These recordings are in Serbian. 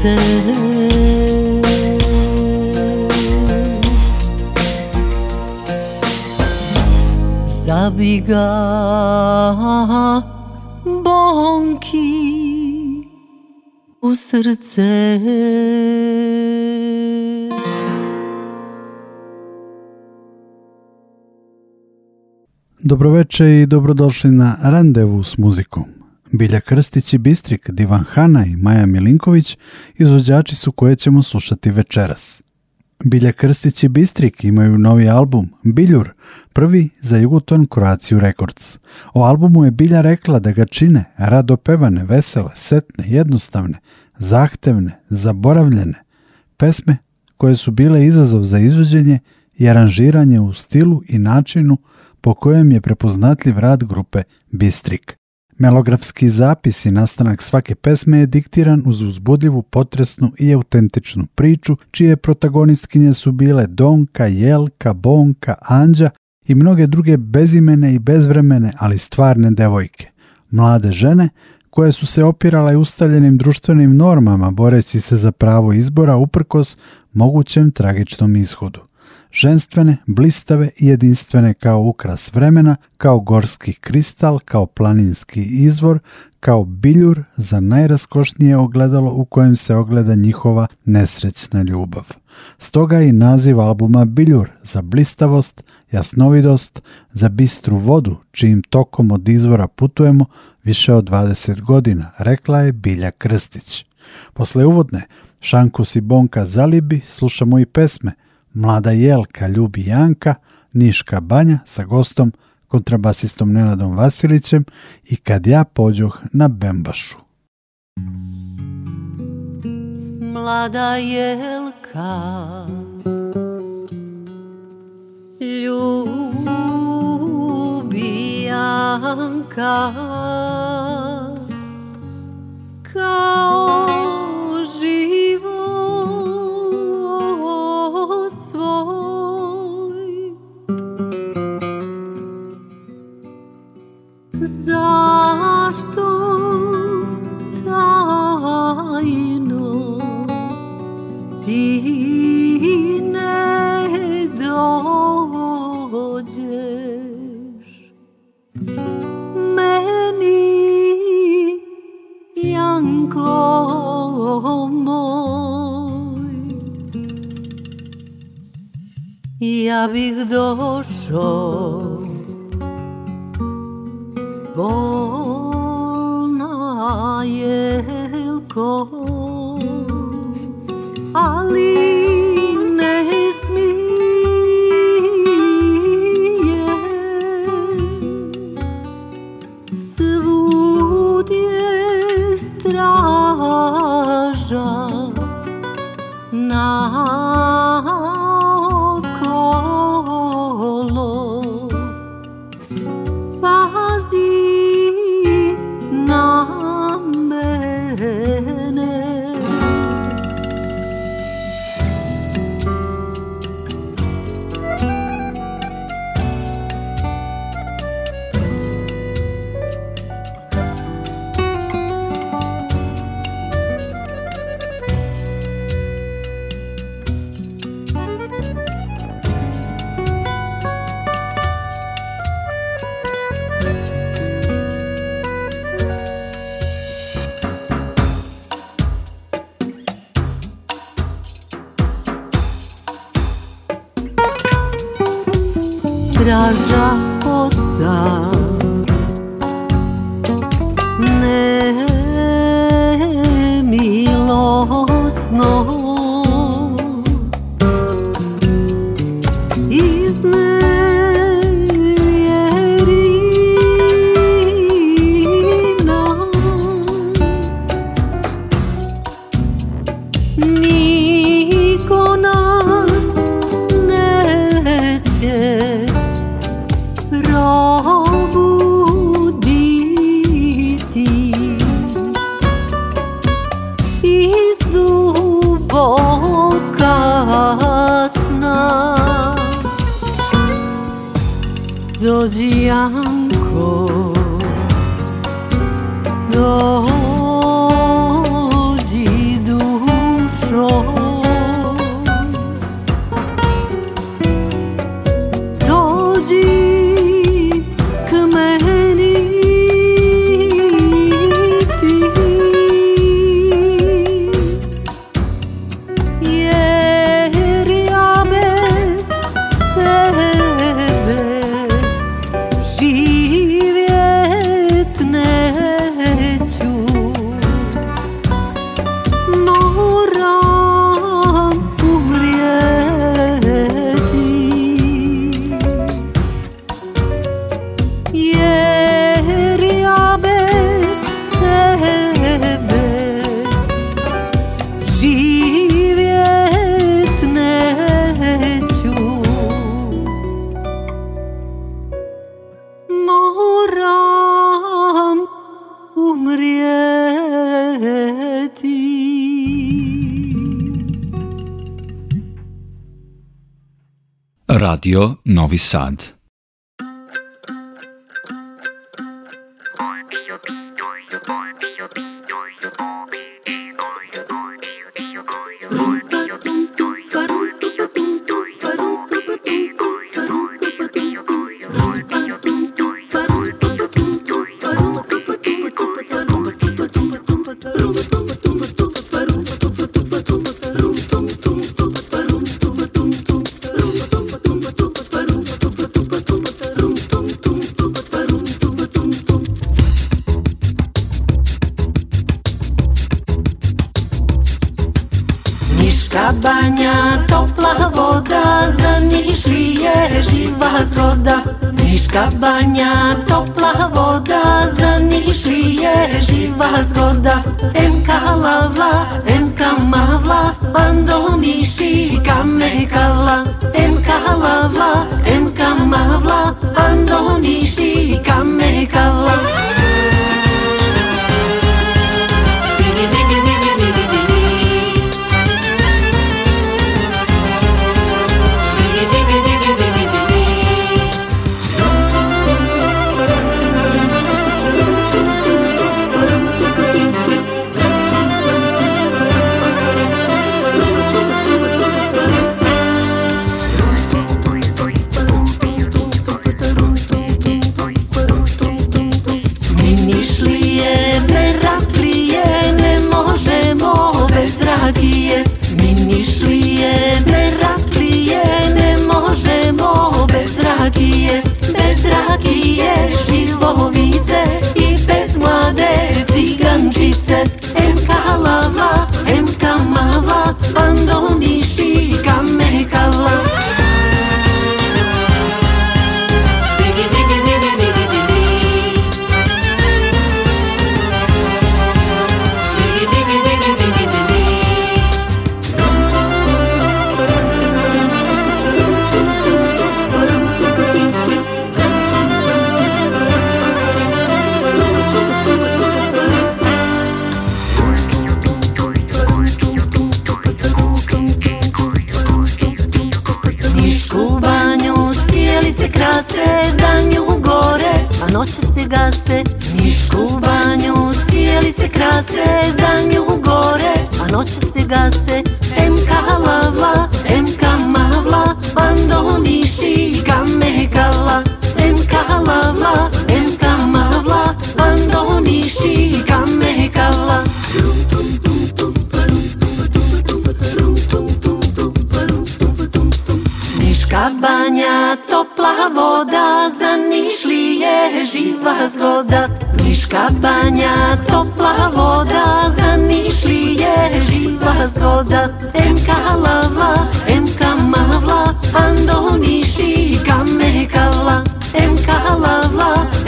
srce Zabi bonki u srce Dobroveče i dobrodošli na Randevu s muzikom. Bilja Krstić i Bistrik, Divan Hana i Maja Milinković izvođači su koje ćemo slušati večeras. Bilja Krstić i Bistrik imaju novi album Biljur, prvi za Jugoton Kroaciju Records. O albumu je Bilja rekla da ga čine radopevane, vesele, setne, jednostavne, zahtevne, zaboravljene pesme koje su bile izazov za izvođenje i aranžiranje u stilu i načinu po kojem je prepoznatljiv rad grupe Bistrik. Melografski zapis i nastanak svake pesme je diktiran uz uzbudljivu, potresnu i autentičnu priču, čije protagonistkinje su bile Donka, Jelka, Bonka, Anđa i mnoge druge bezimene i bezvremene, ali stvarne devojke. Mlade žene koje su se opirale ustaljenim društvenim normama boreći se za pravo izbora uprkos mogućem tragičnom ishodu ženstvene, blistave i jedinstvene kao ukras vremena, kao gorski kristal, kao planinski izvor, kao biljur za najraskošnije ogledalo u kojem se ogleda njihova nesrećna ljubav. Stoga i naziv albuma Biljur za blistavost, jasnovidost, za bistru vodu čijim tokom od izvora putujemo više od 20 godina, rekla je Bilja Krstić. Posle uvodne, Šankus i Bonka Zalibi slušamo i pesme – Mlada Jelka ljubi Janka, Niška banja sa gostom, kontrabasistom Nenadom Vasilićem i Kad ja pođoh na Bembašu. Mlada Jelka ljubi Janka kao Zašto tajno ti ne dođeš meni Janko moj ja bih došao Bolna jelko, ali ne smije Svud je straža na Radio Novi Sad. kalawla em kamavla bandonishi kamekavla em kalawla em kamavla bandonishi kamekavla piješ i lovice i bez mlade cigančice MK halava, MK mava, bandoniši se gase Mišku u banju, sjelice krase Dan jugu gore, a noću se gase je zgoda, Liška baňa, topla voda, za nišli je živá zgoda. MK lava, MK mavla, Andoniši kamekala. MK lava,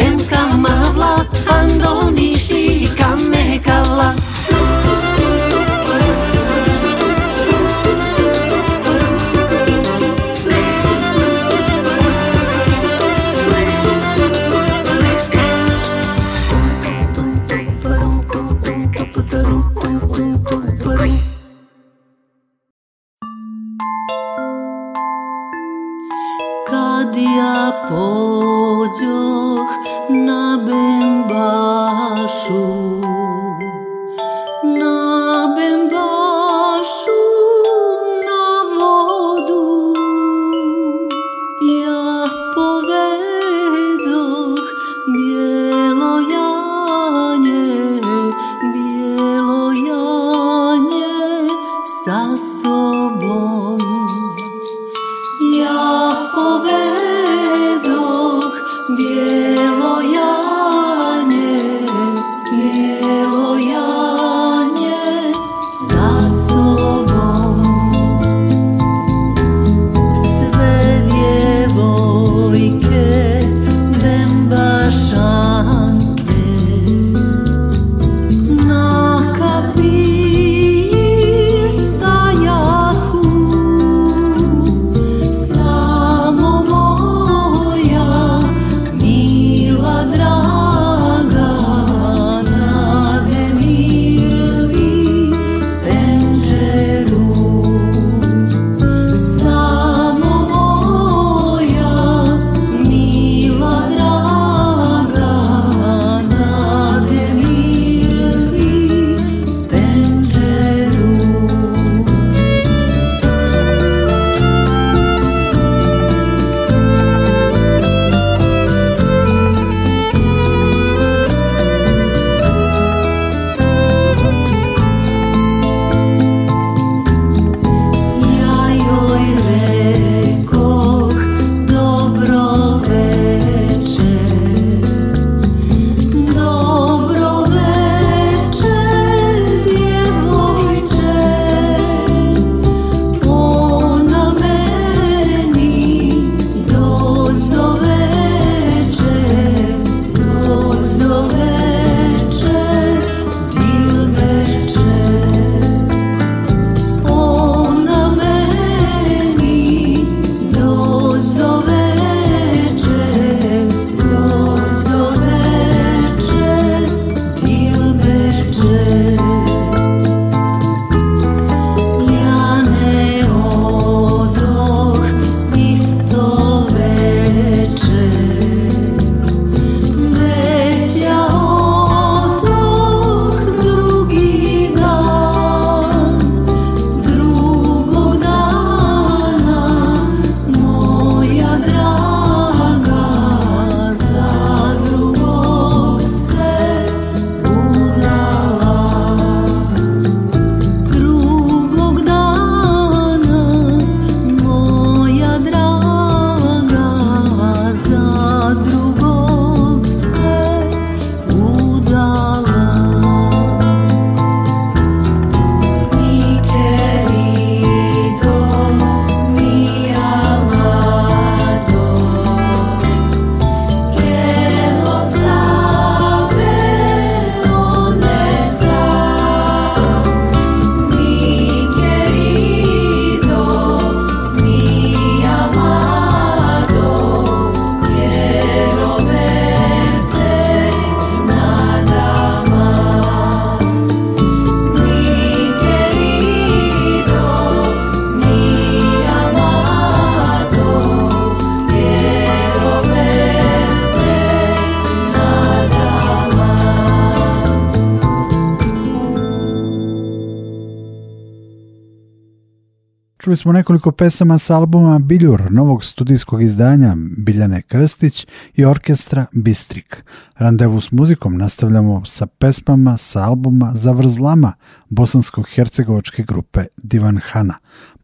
Čuli smo nekoliko pesama sa albuma Biljur, novog studijskog izdanja Biljane Krstić i orkestra Bistrik. Randevu s muzikom nastavljamo sa pesmama sa albuma Zavrzlama bosansko-hercegovačke grupe Divan Hana.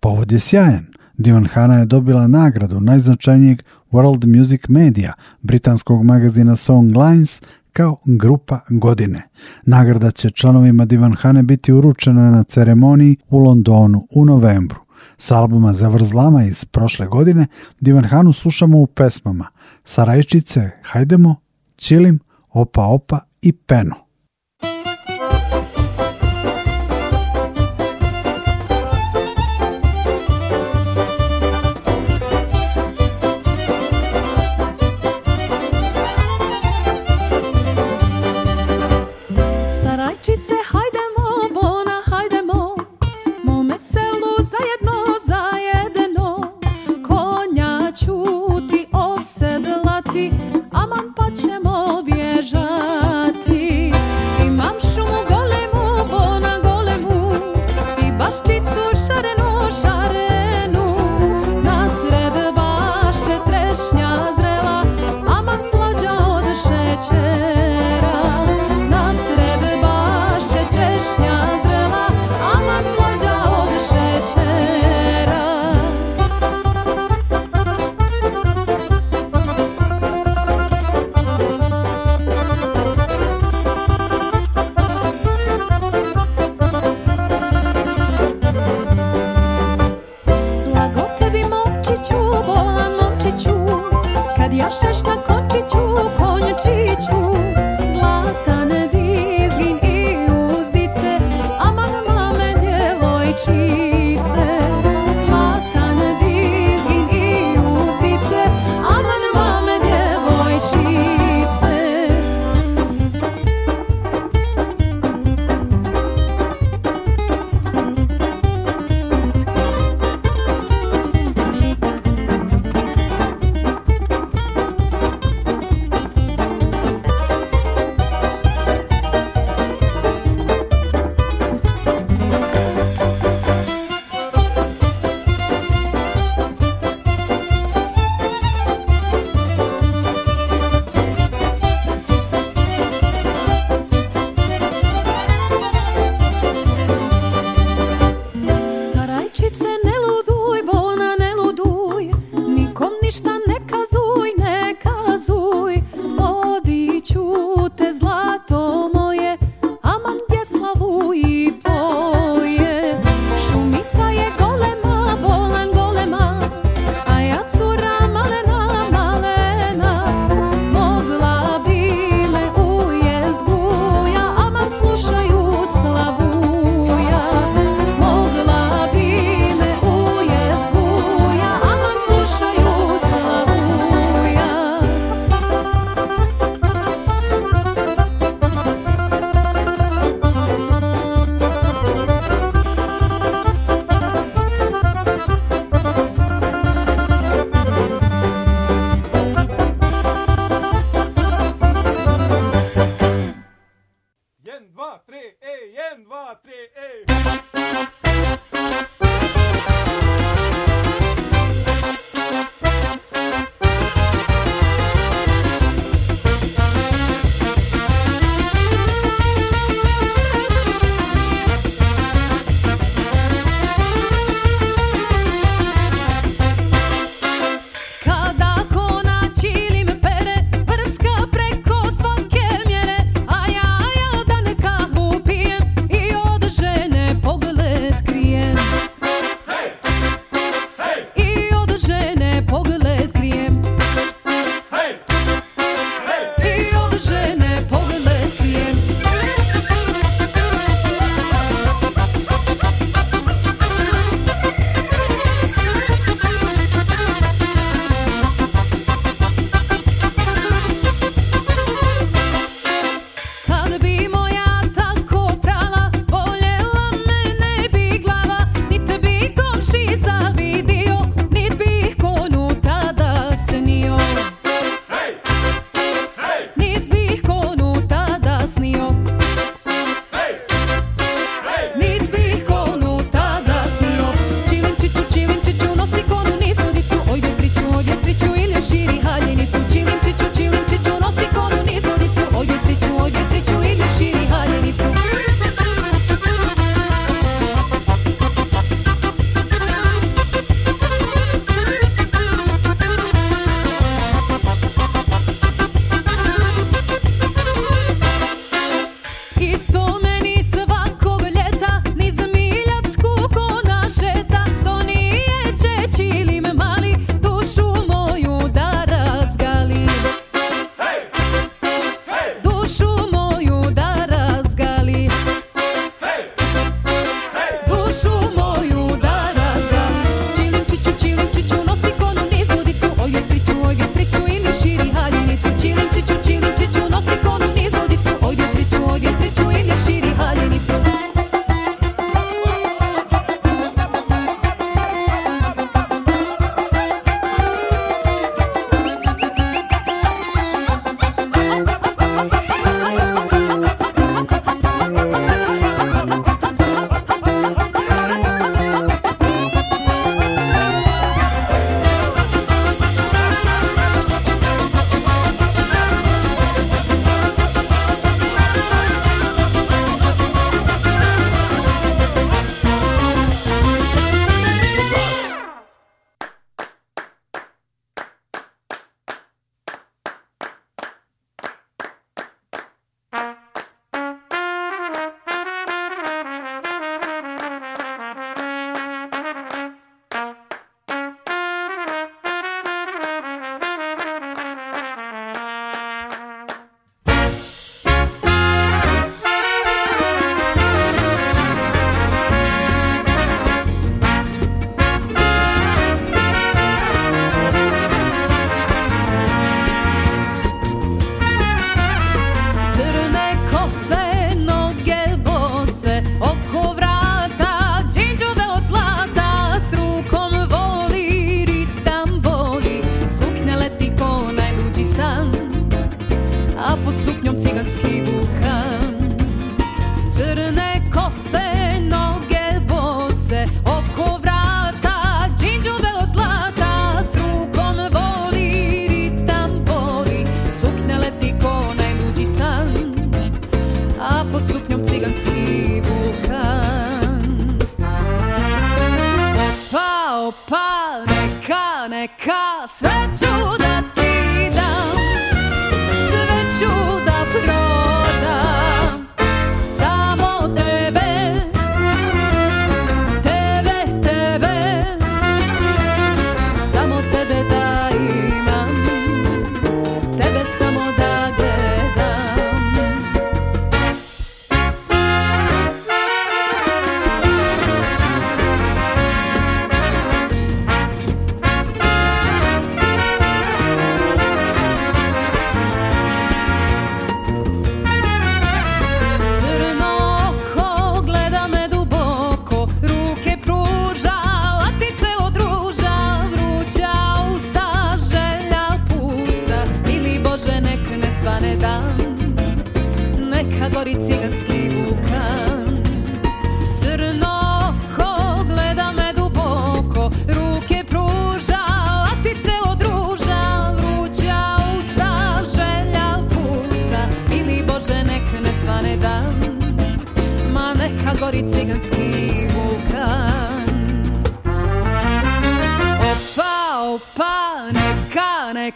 Povod je sjajan. Divan Hana je dobila nagradu najznačajnijeg World Music Media britanskog magazina Songlines kao grupa godine. Nagrada će članovima Divan Hane biti uručena na ceremoniji u Londonu u novembru. Sa albuma Zavrzlama iz prošle godine, Divan Hanu slušamo u pesmama Sarajčice, Hajdemo, Čilim, Opa Opa i Peno. 情。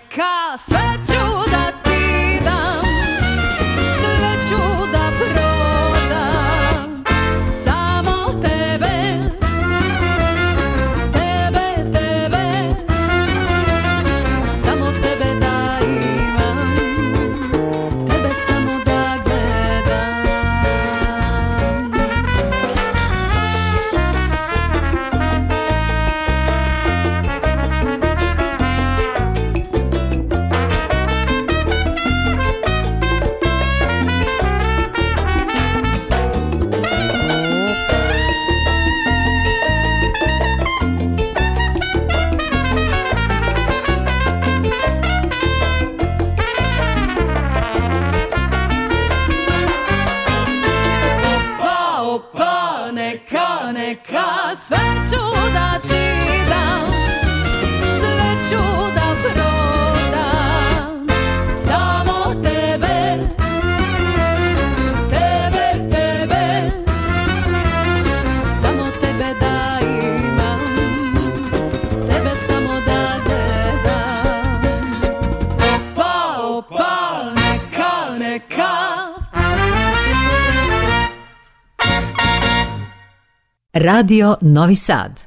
casa. Radio Novi Sad.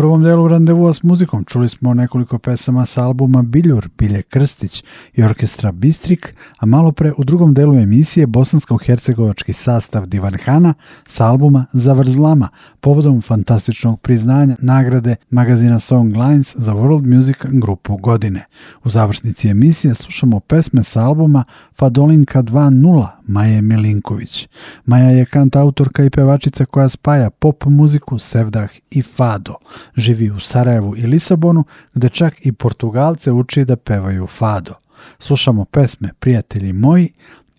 prvom delu randevua s muzikom čuli smo nekoliko pesama sa albuma Biljur Bilje Krstić i orkestra Bistrik, a malo pre u drugom delu emisije bosansko-hercegovački sastav Hana sa albuma Zavrzlama povodom fantastičnog priznanja nagrade magazina Songlines za World Music grupu godine. U završnici emisije slušamo pesme sa albuma Fadolinka 2.0 Maje Milinković. Maja je kantautorka i pevačica koja spaja pop muziku, sevdah i fado. Živi u Sarajevu i Lisabonu, gde čak i Portugalce uči da pevaju fado. Slušamo pesme Prijatelji moji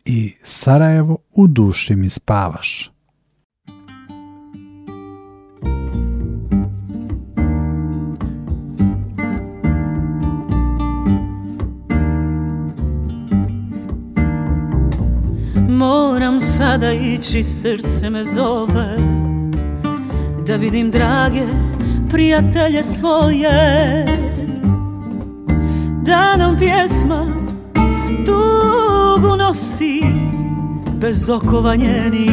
i Sarajevo u duši mi spavaš. Moram sada ići, srce me zove Da vidim drage prijatelje svoje da nam pjesma tugu nosi bez okova njeni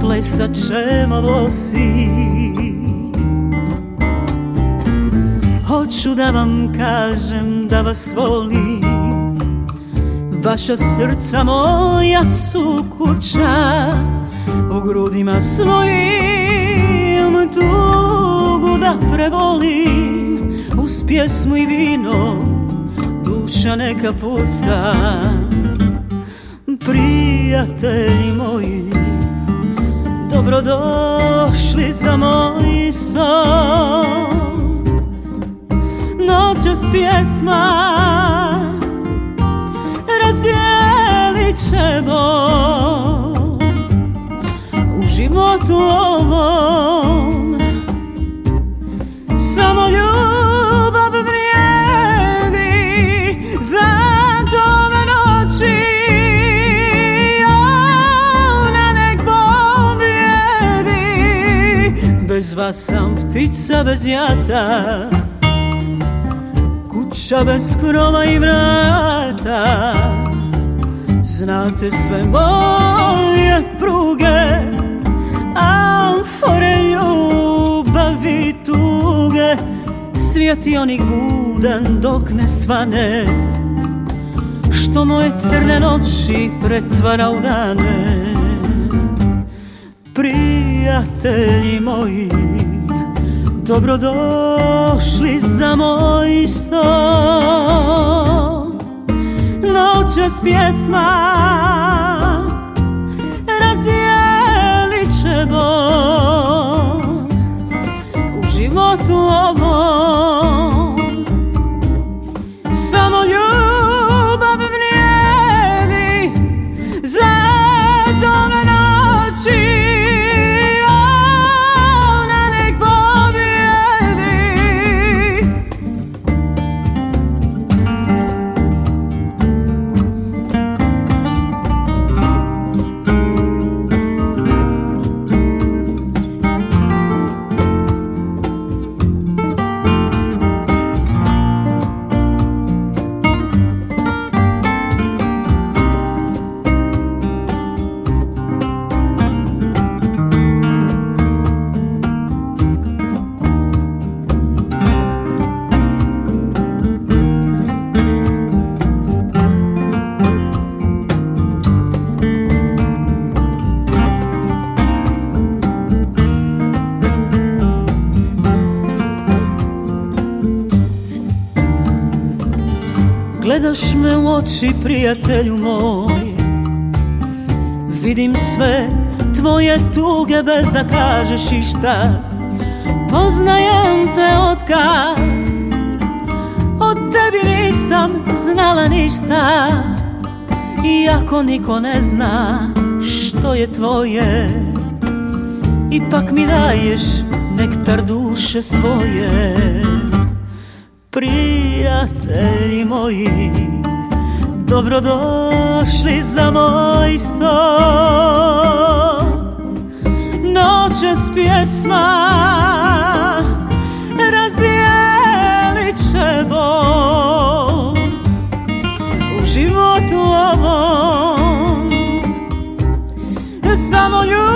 plesat ćemo vosi Hoću da vam kažem da vas volim Vaša srca moja su kuća U grudima svojim tugu da prebolim Uz pjesmu i vino kuća neka puca Prijatelji moji Dobrodošli za moj stol Noćas pjesma Razdijelit ćemo U životu ovom bez vas sam ptica bez jata Kuća bez krova i vrata Znate sve moje pruge Amfore ljubavi tuge Svijet i onih budan dok ne svane Što moje crne noći pretvara u dane Prije prijatelji moji Dobrodošli za moj sto Noćas pjesma Razdijelit ćemo U životu ovom Gledaš me u oči, prijatelju moj Vidim sve tvoje tuge bez da kažeš išta Poznajem te od kad Od tebi nisam znala ništa Iako niko ne zna što je tvoje Ipak mi daješ nektar duše svoje Prije prijatelji moji Dobrodošli za moj sto Noćas pjesma razdijelit će bol U životu ovom Samo ljubav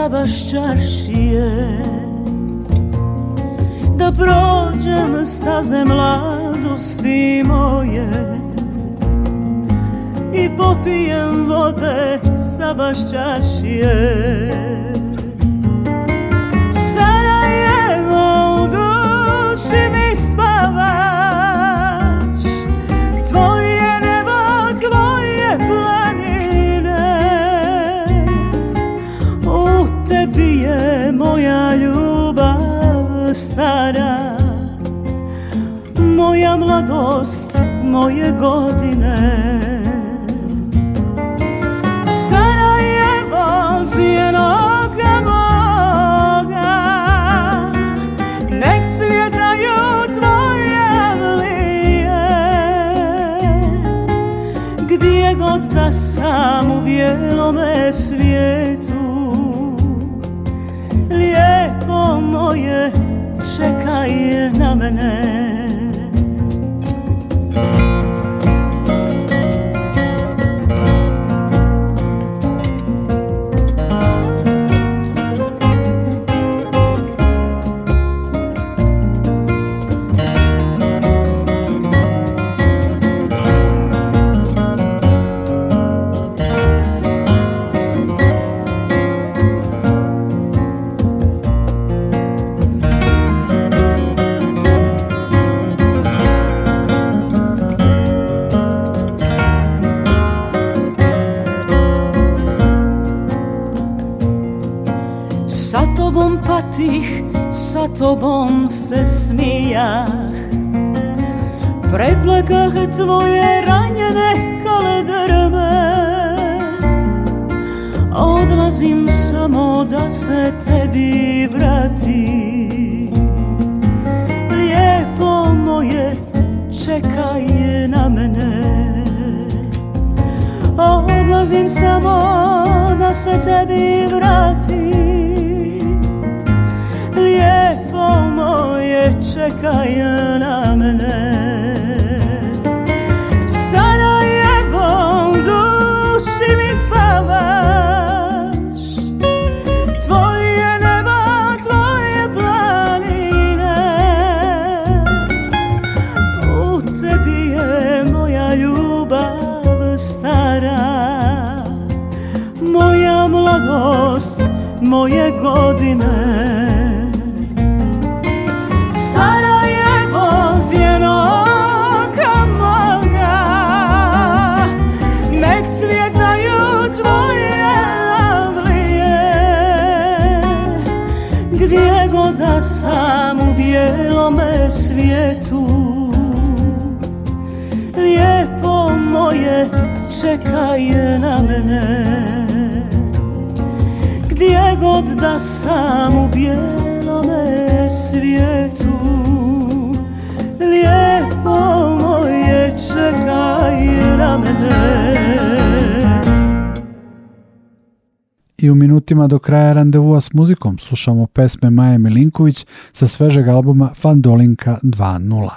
psa baš čaršije Da prođem staze mladosti moje I popijem vode sa baš čaršije Sarajevo u duši mi mladost moje godine tobom se smijah Preplakah tvoje ranjene kale drme Odlazim samo da se tebi vratim Lijepo moje čekaj na mene Odlazim samo da se tebi vratim 该呀。da sam u bijelome svijetu Lijepo moje čekaj na mene I u minutima do kraja randevua s muzikom slušamo pesme Maje Milinković sa svežeg albuma Fandolinka 2.0.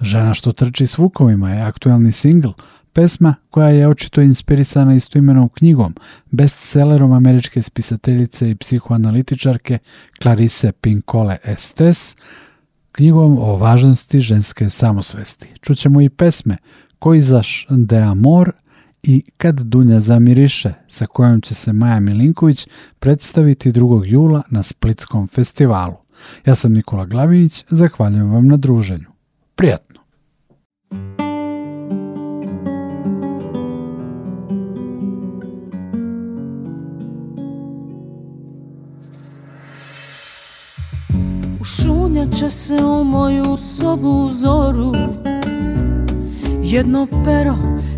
Žena što trči s vukovima je aktuelni singl, pesma koja je očito inspirisana istoimenom knjigom, bestsellerom američke spisateljice i psihoanalitičarke Clarice Pinkole Estes, knjigom o važnosti ženske samosvesti. Čućemo i pesme Koizaš de Amor i Kad Dunja zamiriše, sa kojom će se Maja Milinković predstaviti 2. jula na Splitskom festivalu. Ja sam Nikola Glavinić, zahvaljujem vam na druženju. Prijatno! Unjače se u moju sobu zoru Jedno pero,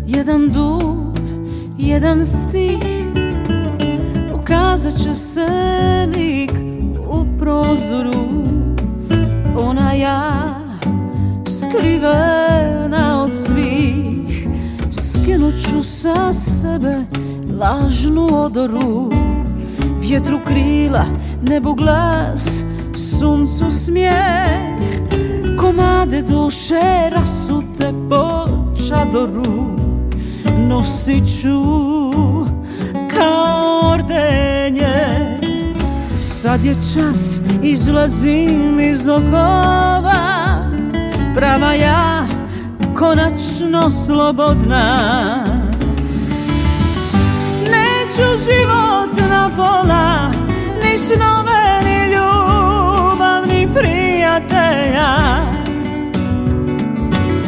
jedan dur, jedan stih Ukazat će se lik u prozoru Ona ja skrivena od svih Skinut ću sa sebe lažnu odoru Vjetru krila, nebu glas suncu smijeh Komade duše rasute po čadoru Nosit ću kao ordenje Sad je čas, izlazim iz okova Prava ja, konačno slobodna Neću život na pola, ni snovi prijatelja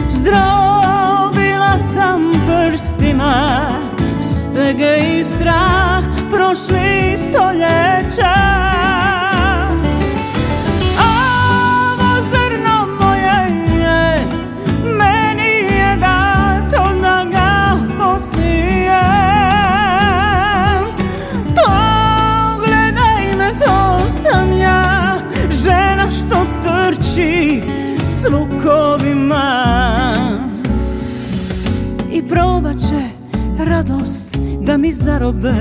Zdrobila sam prstima Stege i strah prošli stoljeća mi zarobe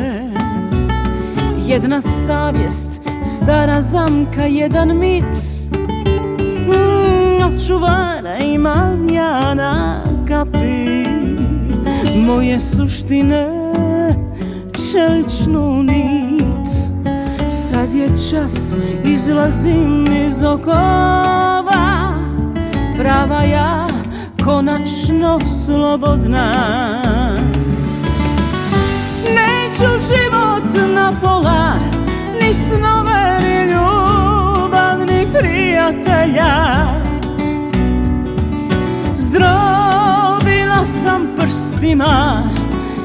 Jedna savjest, stara zamka, jedan mit mm, Od čuvara imam ja na kapi Moje suštine čeličnu nit Sad je čas, izlazim iz okova Prava ja, konačno slobodna pola Ni snove, ni ljubav, ni prijatelja Zdrobila sam prstima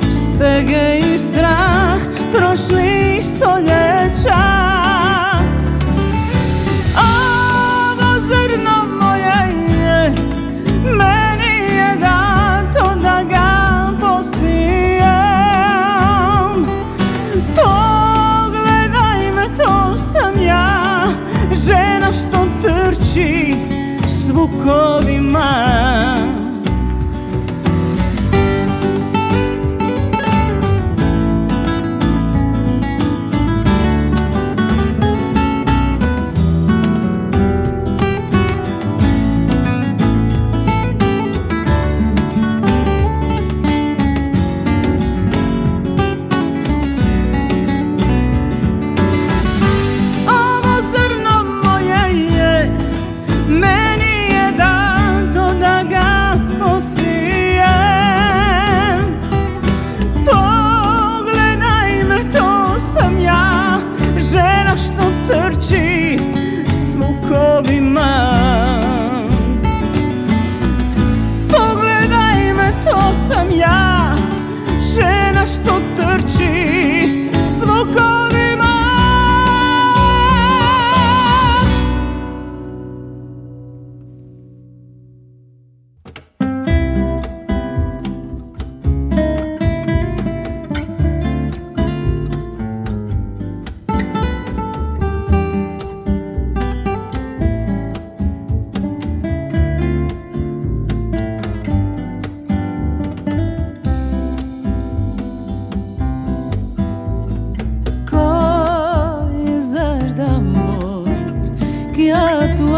Stege i strah prošlih stoljeća you a tu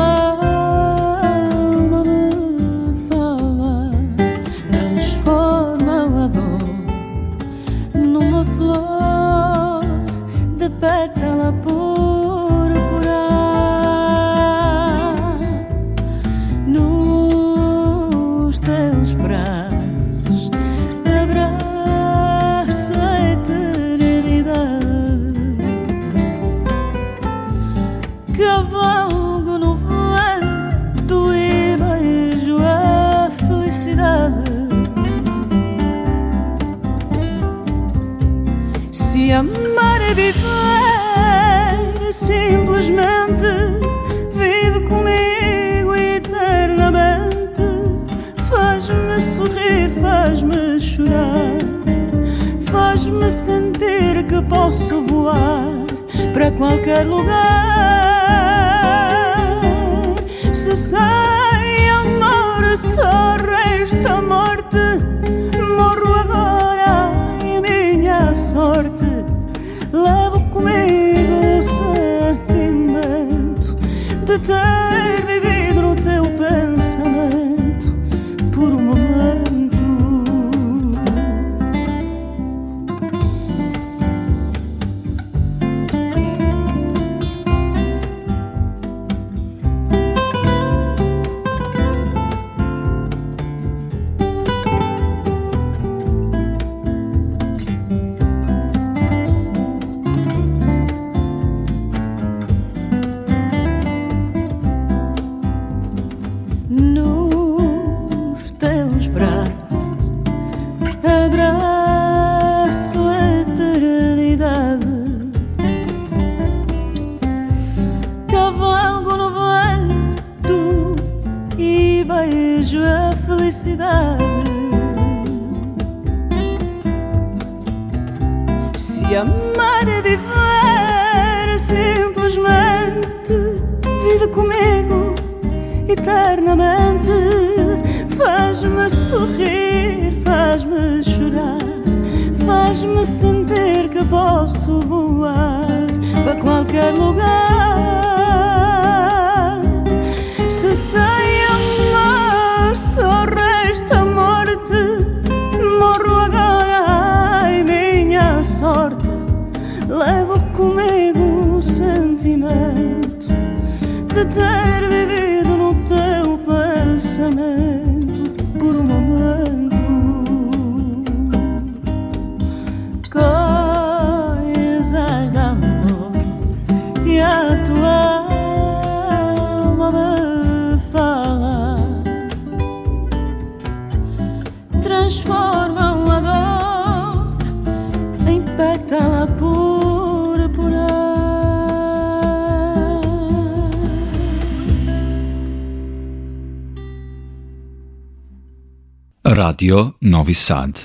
Novi Sad.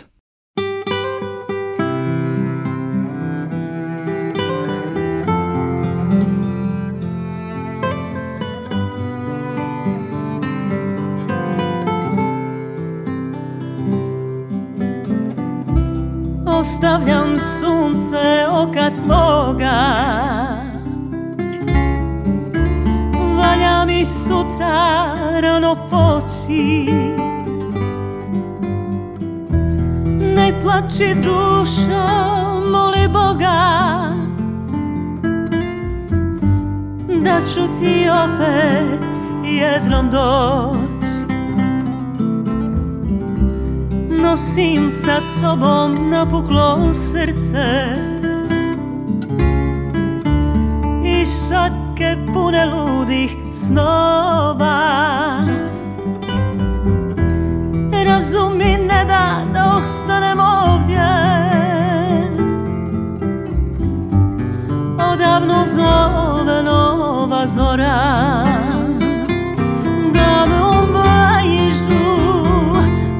Ostavljam sunce oka tvoga Valja mi sutra rano poći plači duša, moli Boga Da ću ti opet jednom doć Nosim sa sobom napuklo srce I šake pune ludih snova Razumi ne da ostanem ovdje O zove nova zora Da me umbajišu,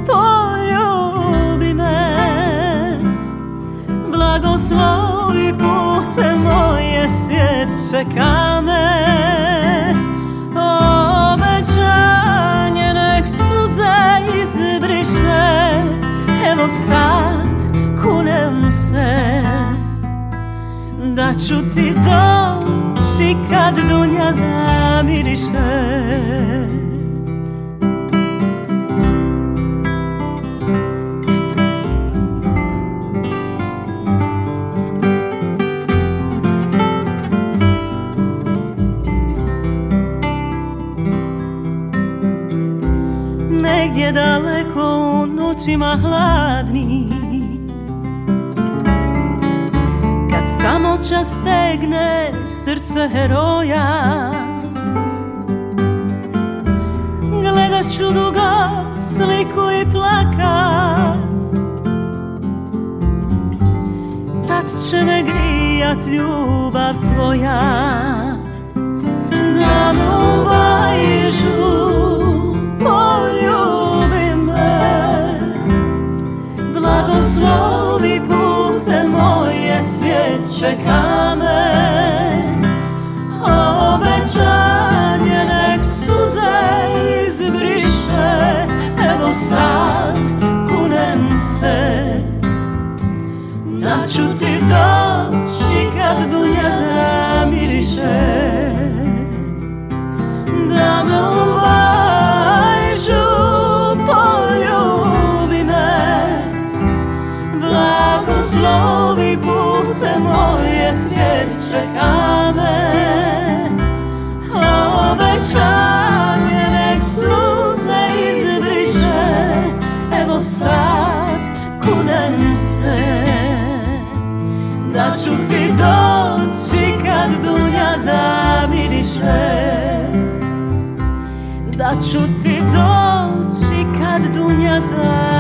poljubi me Blagoslovi pute moje svijet čekam sad kunem se Da ću ti doći kad dunja zamiriše negdje daleko u noćima hladni Kad samoća stegne srce heroja Gledat ću duga sliku i plakat Tad će me grijat ljubav tvoja Da mu bajžu slovi putem moje svijet čeka me Obećanje nek suze izbriše Evo sad kunem se Da ću ti doći czekamy Obećanie nek suze i zbrysze Evo sad kudem se Da ću ti kad dunia zamiriše Da ću ti doći kad dunja zamiriše